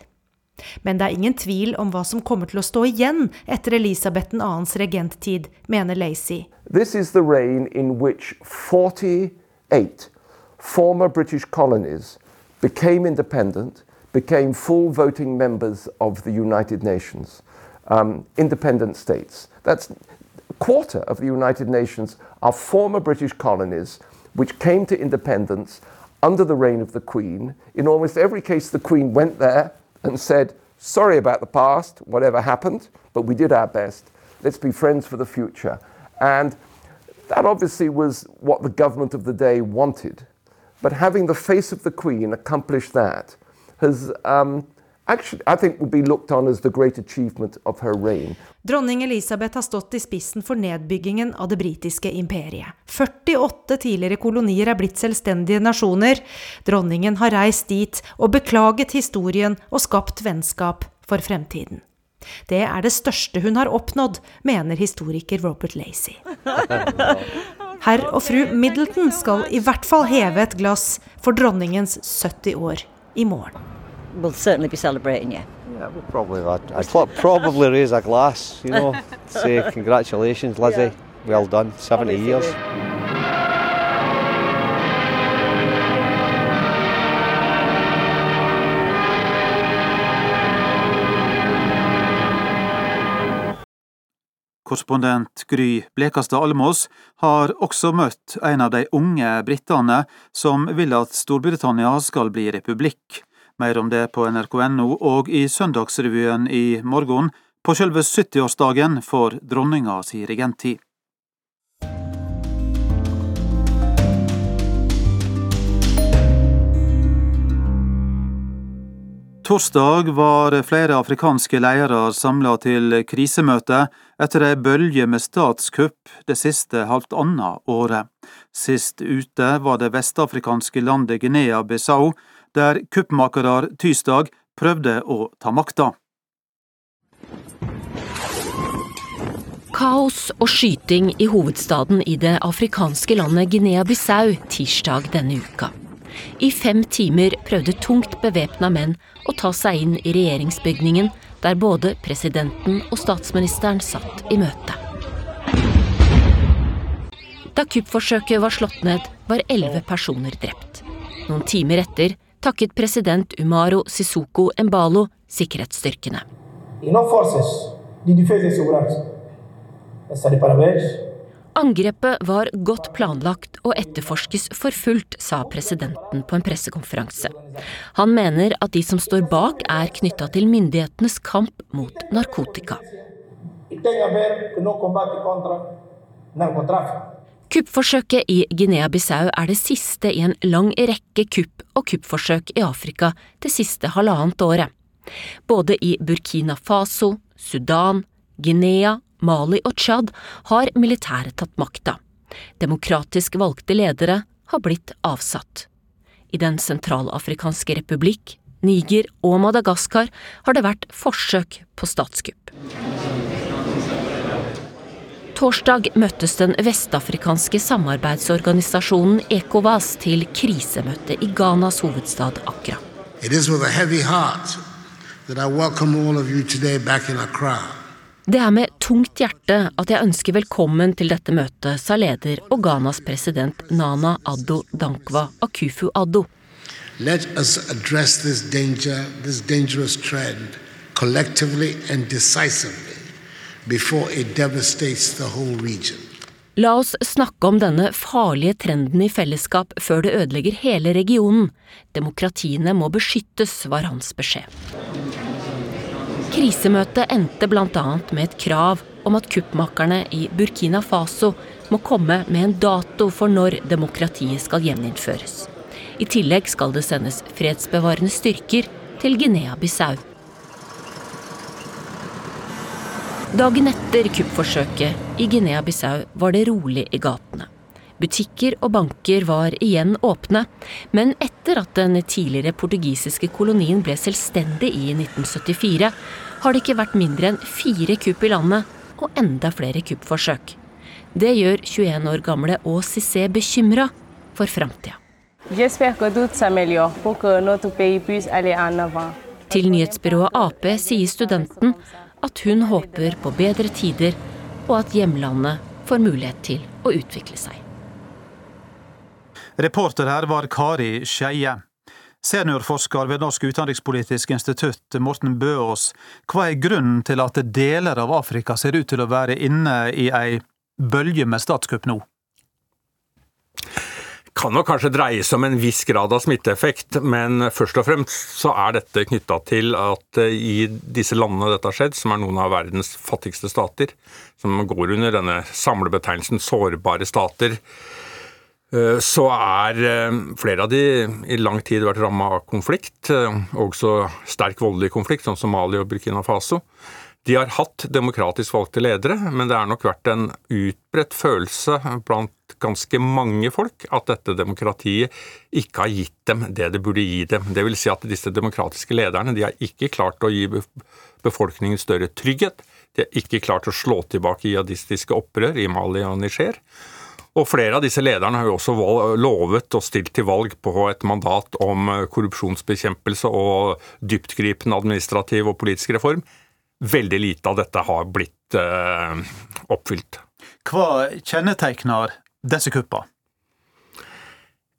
Men det er ingen tvil om hva som kommer til å stå igjen etter Elisabeth 2.s regenttid, mener Lacey. This is the reign in which 48 former British colonies became independent, became full voting members of the United Nations, um, independent states. That's a quarter of the United Nations are former British colonies which came to independence under the reign of the Queen. In almost every case, the Queen went there and said, Sorry about the past, whatever happened, but we did our best. Let's be friends for the future. And that obviously was what the government of the day wanted. But having the face of the Queen accomplish that has um, actually, I think, will be looked on as the great achievement of her reign. Dronning Elisabeth har stått i spissen for nedbyggingen av det britiske imperiet. 48 tidligere kolonier er blitt selvstendige nasjoner. Dronningen har reist dit og beklaget historien og skapt vennskap for fremtiden. Det er det største hun har oppnådd, mener historiker Robert Lacey. Herr og fru Middleton skal i hvert fall heve et glass for dronningens 70 år i morgen. We'll certainly be celebrating you. Yeah, we'll probably, I'd, I'd probably raise a glass, you know, say congratulations, Lizzie, yeah. well done, 70 Honestly. years. Korrespondent Gry Blekastad Almås har også møtt en av de unge britene som vil at Storbritannia skal bli republikk. Mer om det på nrk.no og i Søndagsrevyen i morgen på selve 70-årsdagen for dronninga si regenttid. Torsdag var flere afrikanske ledere samla til krisemøte etter ei bølge med statskupp det siste halvannet året. Sist ute var det vestafrikanske landet Guinea-Bissau, der kuppmakere tirsdag prøvde å ta makta. Kaos og skyting i hovedstaden i det afrikanske landet Guinea-Bissau tirsdag denne uka. I fem timer prøvde tungt bevæpna menn å ta seg inn i regjeringsbygningen, der både presidenten og statsministeren satt i møte. Da kuppforsøket var slått ned, var elleve personer drept. Noen timer etter takket president Umaro Sissoko Embalo sikkerhetsstyrkene. Angrepet var godt planlagt og etterforskes for fullt, sa presidenten på en pressekonferanse. Han mener at de som står bak er knytta til myndighetenes kamp mot narkotika. Kuppforsøket i Guinea-Bissau er det siste i en lang rekke kupp og kuppforsøk i Afrika det siste halvannet året. Både i Burkina Faso, Sudan, Guinea Mali og Tsjad har militæret tatt makta. Demokratisk valgte ledere har blitt avsatt. I Den sentralafrikanske republikk, Niger og Madagaskar har det vært forsøk på statskupp. Torsdag møttes den vestafrikanske samarbeidsorganisasjonen ECOWAS til krisemøte i Ghanas hovedstad Accra. Det er med tungt hjerte at jeg ønsker velkommen til dette møtet, sa leder og Ghanas president Nana Addo Dankwa Akufu Addo. Let us address this danger, this dangerous trend, collectively and decisively La oss snakke om denne farlige trenden i fellesskap før det ødelegger hele regionen. Demokratiene må beskyttes, var hans beskjed. Krisemøtet endte bl.a. med et krav om at kuppmakerne i Burkina Faso må komme med en dato for når demokratiet skal gjeninnføres. I tillegg skal det sendes fredsbevarende styrker til Guinea-Bissau. Dagen etter kuppforsøket i Guinea-Bissau var det rolig i gatene. Butikker og banker var igjen åpne, men etter at den tidligere portugisiske kolonien ble selvstendig i 1974, har det ikke vært mindre enn fire kupp i landet, og enda flere kuppforsøk. Det gjør 21 år gamle Aas Cissé bekymra for framtida. Til nyhetsbyrået Ap sier studenten at hun håper på bedre tider, og at hjemlandet får mulighet til å utvikle seg. Reporter her var Kari Skeie. Seniorforsker ved Norsk utenrikspolitisk institutt, Morten Bøås, hva er grunnen til at deler av Afrika ser ut til å være inne i ei bølge med statskupp nå? Kan nok kanskje dreie seg om en viss grad av smitteeffekt, men først og fremst så er dette knytta til at eh, i disse landene dette har skjedd, som er noen av verdens fattigste stater, som går under denne samlebetegnelsen sårbare stater, Eh, så er eh, flere av de i lang tid vært ramma av konflikt, også sterk voldelig konflikt, som Somalia og Burkina Faso. De har hatt demokratisk valgte ledere, men det er nok vært en utbredt følelse blant ganske mange folk at dette demokratiet ikke har gitt dem det det burde gi dem. Det vil si at disse demokratiske lederne de har ikke klart å gi befolkningen større trygghet. De har ikke klart å slå tilbake jihadistiske opprør i Mali og Niger. Og flere av disse lederne har jo også lovet og stilt til valg på et mandat om eh, korrupsjonsbekjempelse og dyptgripende administrativ og politisk reform. Veldig lite av dette har blitt eh, oppfylt. Hva kjennetegner disse kuppene?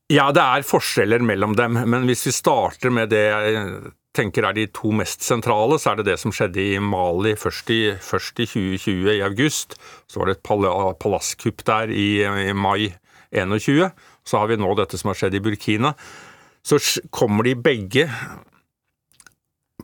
Ja, det er forskjeller mellom dem, men hvis vi starter med det jeg tenker er de to mest sentrale, så er det det som skjedde i Mali først i, først i 2020, i august. Så var det et palasskupp der i, i mai 21. Så har vi nå dette som har skjedd i Burkina. Så kommer de begge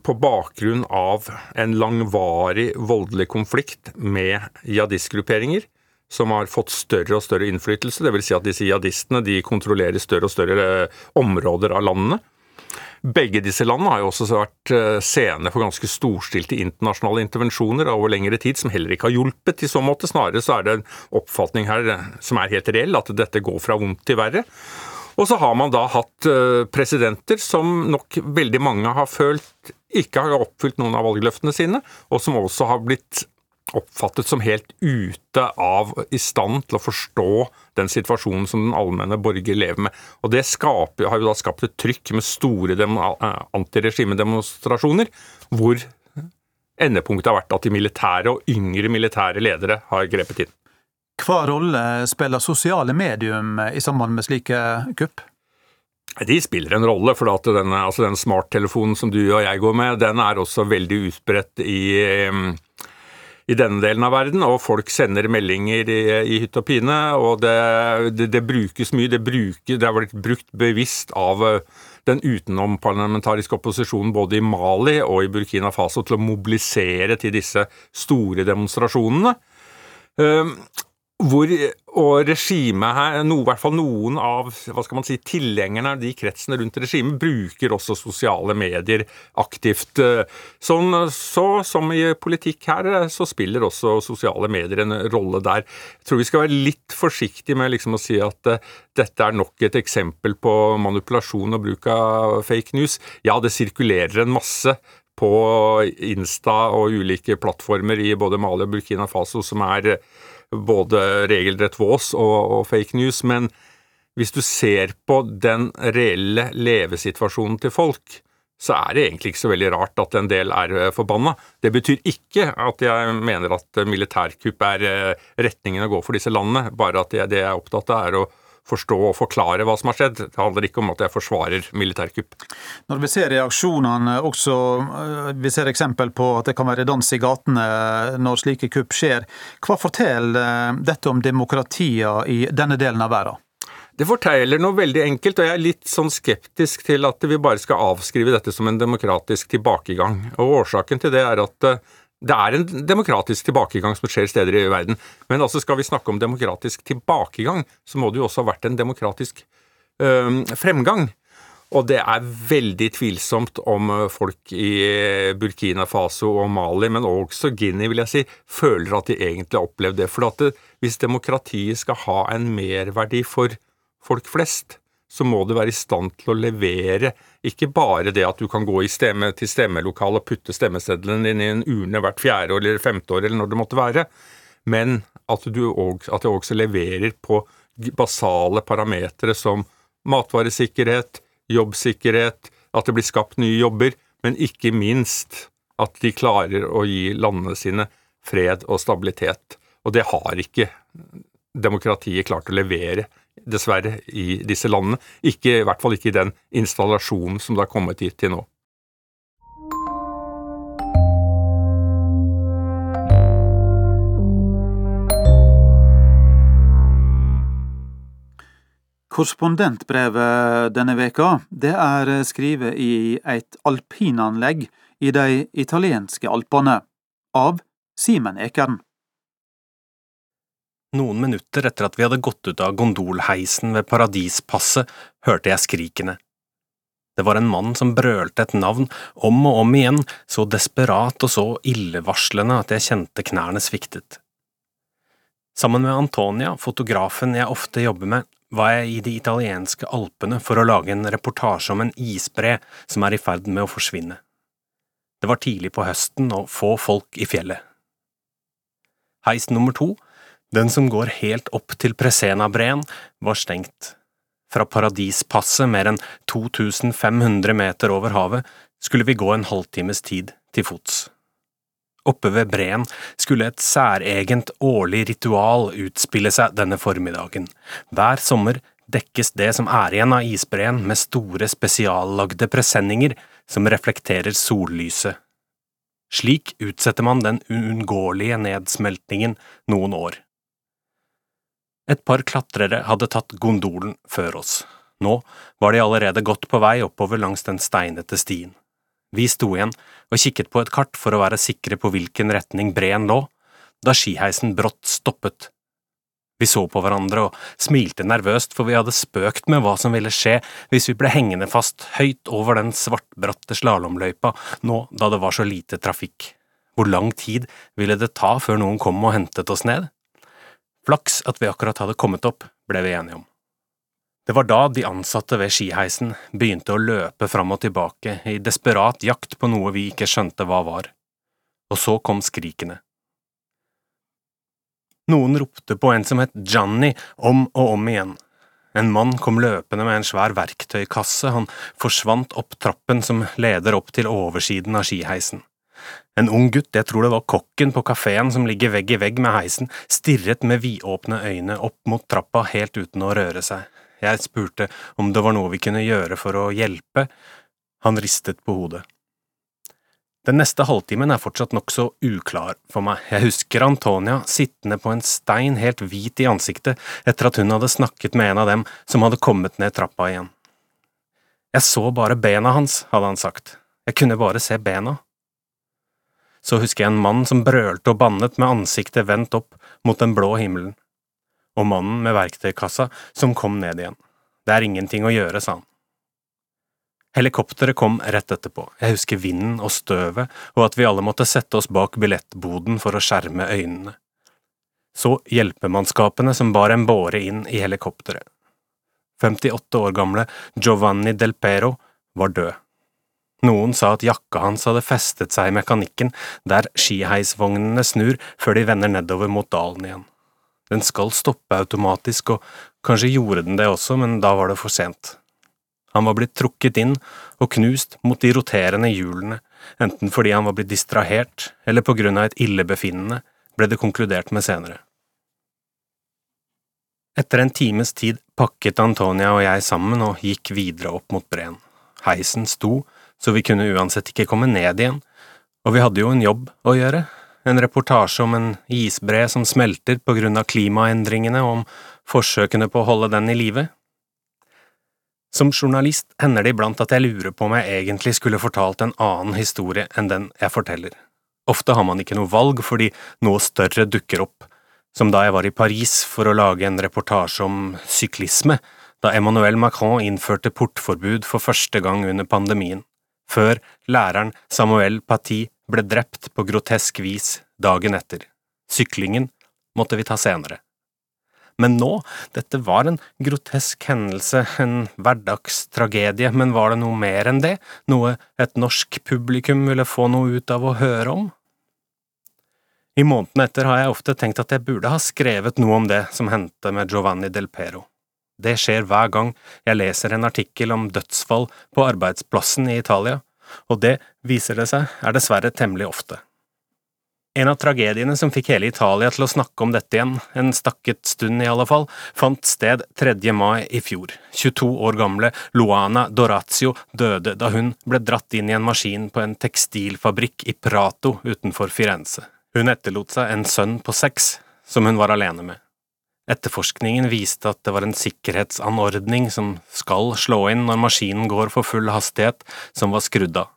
på bakgrunn av en langvarig voldelig konflikt med jihadistgrupperinger som har fått større og større innflytelse. Dvs. Si at disse jihadistene de kontrollerer større og større eh, områder av landene. Begge disse landene har jo også vært eh, scene for ganske storstilte internasjonale intervensjoner over lengre tid, som heller ikke har hjulpet i så måte. Snarere så er det en oppfatning her eh, som er helt reell, at dette går fra vondt til verre. Og så har man da hatt presidenter som nok veldig mange har følt ikke har oppfylt noen av valgløftene sine, og som også har blitt oppfattet som helt ute av i stand til å forstå den situasjonen som den allmenne borger lever med. Og Det skaper, har jo da skapt et trykk med store eh, antiregimedemonstrasjoner, hvor endepunktet har vært at de militære og yngre militære ledere har grepet inn. Hva rolle spiller sosiale medium i samband med slike kupp? De spiller en rolle, for denne, altså den smarttelefonen som du og jeg går med, den er også veldig utbredt i i denne delen av verden, og folk sender meldinger i, i hytt og pine. Og det, det, det brukes mye. Det, bruker, det har blitt brukt bevisst av eh, den utenomparlamentariske opposisjonen både i Mali og i Burkina Faso til å mobilisere til disse store demonstrasjonene. Hvor, og regimet her, no, i hvert fall noen av hva skal man si, tilhengerne av de kretsene rundt regimet, bruker også sosiale medier aktivt. Sånn, så som i politikk her, så spiller også sosiale medier en rolle der. Jeg tror vi skal være litt forsiktige med liksom å si at uh, dette er nok et eksempel på manipulasjon og bruk av fake news. Ja, det sirkulerer en masse på Insta og ulike plattformer i både Mali og Burkina Faso som er både regelrett vås og, og fake news, men hvis du ser på den reelle levesituasjonen til folk, så er det egentlig ikke så veldig rart at en del er eh, forbanna. Det betyr ikke at jeg mener at militærkupp er eh, retningen å gå for disse landene, bare at det jeg er opptatt av, er å forstå og forklare hva som har skjedd. Det handler ikke om at jeg forsvarer militærkupp. Når vi ser reaksjonene også, øh, vi ser eksempel på at det kan være dans i gatene når slike kupp skjer. Hva forteller øh, dette om demokratier i denne delen av verden? Det forteller noe veldig enkelt, og jeg er litt sånn skeptisk til at vi bare skal avskrive dette som en demokratisk tilbakegang. Og Årsaken til det er at øh, det er en demokratisk tilbakegang som skjer steder i verden. Men altså skal vi snakke om demokratisk tilbakegang, så må det jo også ha vært en demokratisk øh, fremgang. Og det er veldig tvilsomt om folk i Burkina Faso og Mali, men også Guinea, vil jeg si, føler at de egentlig har opplevd det. For det, hvis demokratiet skal ha en merverdi for folk flest, så må du være i stand til å levere ikke bare det at du kan gå stemme, til stemmelokalet og putte stemmeseddelen din i en urne hvert fjerde år eller femte år eller når det måtte være, men at, du også, at det også leverer på basale parametere som matvaresikkerhet, jobbsikkerhet, at det blir skapt nye jobber, men ikke minst at de klarer å gi landene sine fred og stabilitet. Og det har ikke demokratiet klart å levere dessverre, i disse landene. Ikke, I hvert fall ikke i den installasjonen som det har kommet hit til nå. Korrespondentbrevet denne veka det er skrevet i et alpinanlegg i de italienske alpene, av Simen Ekern. Noen minutter etter at vi hadde gått ut av gondolheisen ved Paradispasset, hørte jeg skrikene. Det var en mann som brølte et navn om og om igjen, så desperat og så illevarslende at jeg kjente knærne sviktet. Sammen med Antonia, fotografen jeg ofte jobber med, var jeg i de italienske alpene for å lage en reportasje om en isbre som er i ferd med å forsvinne. Det var tidlig på høsten og få folk i fjellet. Heis nummer to den som går helt opp til Presena-breen, var stengt. Fra Paradispasset, mer enn 2500 meter over havet, skulle vi gå en halvtimes tid til fots. Oppe ved breen skulle et særegent årlig ritual utspille seg denne formiddagen. Hver sommer dekkes det som er igjen av isbreen med store spesiallagde presenninger som reflekterer sollyset. Slik utsetter man den uunngåelige nedsmeltningen noen år. Et par klatrere hadde tatt gondolen før oss. Nå var de allerede godt på vei oppover langs den steinete stien. Vi sto igjen og kikket på et kart for å være sikre på hvilken retning breen lå, da skiheisen brått stoppet. Vi så på hverandre og smilte nervøst, for vi hadde spøkt med hva som ville skje hvis vi ble hengende fast høyt over den svartbratte slalåmløypa nå da det var så lite trafikk. Hvor lang tid ville det ta før noen kom og hentet oss ned? Flaks at vi akkurat hadde kommet opp, ble vi enige om. Det var da de ansatte ved skiheisen begynte å løpe fram og tilbake i desperat jakt på noe vi ikke skjønte hva var. Og så kom skrikene. Noen ropte på en som het Johnny, om og om igjen. En mann kom løpende med en svær verktøykasse, han forsvant opp trappen som leder opp til oversiden av skiheisen. En ung gutt, jeg tror det var kokken på kafeen som ligger vegg i vegg med heisen, stirret med vidåpne øyne opp mot trappa helt uten å røre seg. Jeg spurte om det var noe vi kunne gjøre for å hjelpe. Han ristet på hodet. Den neste halvtimen er fortsatt nokså uklar for meg. Jeg husker Antonia sittende på en stein helt hvit i ansiktet etter at hun hadde snakket med en av dem som hadde kommet ned trappa igjen. Jeg så bare bena hans, hadde han sagt. Jeg kunne bare se bena. Så husker jeg en mann som brølte og bannet med ansiktet vendt opp mot den blå himmelen og mannen med verktøykassa som kom ned igjen. Det er ingenting å gjøre, sa han. Helikopteret kom rett etterpå, jeg husker vinden og støvet og at vi alle måtte sette oss bak billettboden for å skjerme øynene. Så hjelpemannskapene som bar en båre inn i helikopteret. 58 år gamle Giovanni Del Pero var død. Noen sa at jakka hans hadde festet seg i mekanikken der skiheisvognene snur før de vender nedover mot dalen igjen. Den skal stoppe automatisk, og kanskje gjorde den det også, men da var det for sent. Han var blitt trukket inn og knust mot de roterende hjulene, enten fordi han var blitt distrahert eller på grunn av et illebefinnende, ble det konkludert med senere. Etter en times tid pakket Antonia og jeg sammen og gikk videre opp mot breen. Heisen sto, så vi kunne uansett ikke komme ned igjen, og vi hadde jo en jobb å gjøre, en reportasje om en isbre som smelter på grunn av klimaendringene og om forsøkene på å holde den i live. Som journalist hender det iblant at jeg lurer på om jeg egentlig skulle fortalt en annen historie enn den jeg forteller. Ofte har man ikke noe valg fordi noe større dukker opp, som da jeg var i Paris for å lage en reportasje om syklisme, da Emmanuel Macron innførte portforbud for første gang under pandemien, før læreren Samuel Paty ble drept på grotesk vis dagen etter. Syklingen måtte vi ta senere. Men nå, dette var en grotesk hendelse, en hverdagstragedie, men var det noe mer enn det, noe et norsk publikum ville få noe ut av å høre om? I månedene etter har jeg ofte tenkt at jeg burde ha skrevet noe om det som hendte med Giovanni del Pero. Det skjer hver gang jeg leser en artikkel om dødsfall på arbeidsplassen i Italia, og det, viser det seg, er dessverre temmelig ofte. En av tragediene som fikk hele Italia til å snakke om dette igjen, en stakket stund i alle fall, fant sted 3. mai i fjor. 22 år gamle Luana Dorazio døde da hun ble dratt inn i en maskin på en tekstilfabrikk i Prato utenfor Firenze. Hun etterlot seg en sønn på seks, som hun var alene med. Etterforskningen viste at det var en sikkerhetsanordning som skal slå inn når maskinen går for full hastighet, som var skrudd av.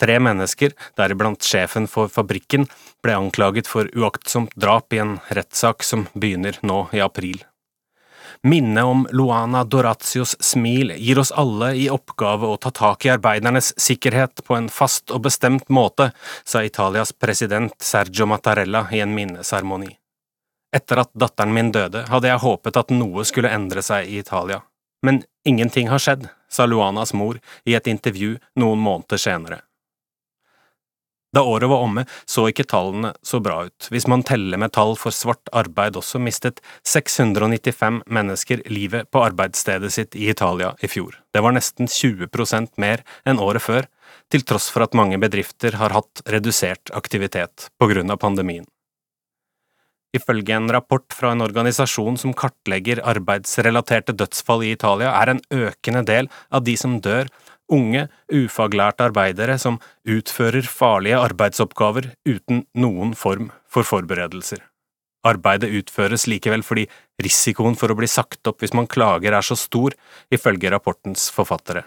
Tre mennesker, deriblant sjefen for fabrikken, ble anklaget for uaktsomt drap i en rettssak som begynner nå i april. Minnet om Luana Dorazios smil gir oss alle i oppgave å ta tak i arbeidernes sikkerhet på en fast og bestemt måte, sa Italias president Sergio Mattarella i en minneseremoni. Etter at datteren min døde, hadde jeg håpet at noe skulle endre seg i Italia. Men ingenting har skjedd, sa Luanas mor i et intervju noen måneder senere. Da året var omme, så ikke tallene så bra ut. Hvis man teller med tall for svart arbeid også, mistet 695 mennesker livet på arbeidsstedet sitt i Italia i fjor. Det var nesten 20% mer enn året før, til tross for at mange bedrifter har hatt redusert aktivitet på grunn av pandemien. Ifølge en rapport fra en organisasjon som kartlegger arbeidsrelaterte dødsfall i Italia, er en økende del av de som dør, unge, ufaglærte arbeidere som utfører farlige arbeidsoppgaver uten noen form for forberedelser. Arbeidet utføres likevel fordi risikoen for å bli sagt opp hvis man klager er så stor, ifølge rapportens forfattere.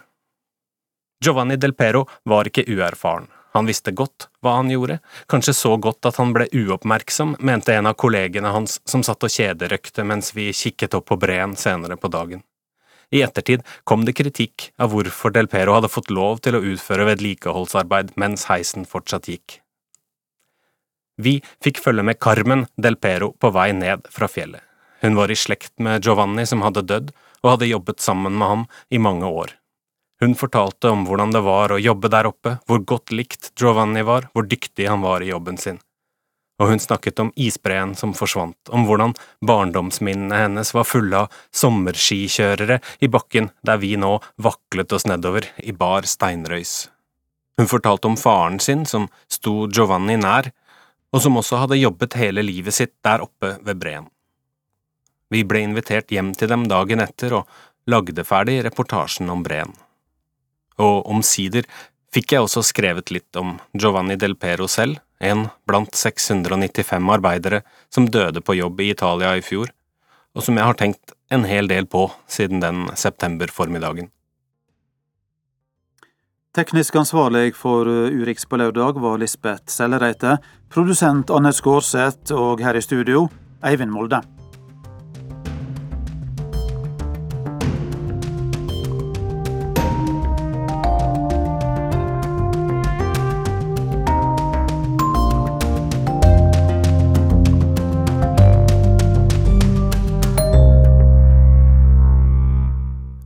Giovanni Del Pero var ikke uerfaren. Han visste godt hva han gjorde, kanskje så godt at han ble uoppmerksom, mente en av kollegene hans som satt og kjederøkte mens vi kikket opp på breen senere på dagen. I ettertid kom det kritikk av hvorfor Del Pero hadde fått lov til å utføre vedlikeholdsarbeid mens heisen fortsatt gikk. Vi fikk følge med Carmen Del Pero på vei ned fra fjellet. Hun var i slekt med Giovanni som hadde dødd, og hadde jobbet sammen med ham i mange år. Hun fortalte om hvordan det var å jobbe der oppe, hvor godt likt Giovanni var, hvor dyktig han var i jobben sin. Og hun snakket om isbreen som forsvant, om hvordan barndomsminnene hennes var fulle av sommerskikjørere i bakken der vi nå vaklet oss nedover i bar steinrøys. Hun fortalte om faren sin som sto Giovanni nær, og som også hadde jobbet hele livet sitt der oppe ved breen. Vi ble invitert hjem til dem dagen etter og lagde ferdig reportasjen om breen og omsider fikk jeg også skrevet litt om Giovanni Del Pero selv, en blant 695 arbeidere som døde på jobb i Italia i fjor, og som jeg har tenkt en hel del på siden den septemberformiddagen. Teknisk ansvarlig for Urix på lørdag var Lisbeth Sellereite, produsent Anne Skårseth og her i studio Eivind Molde.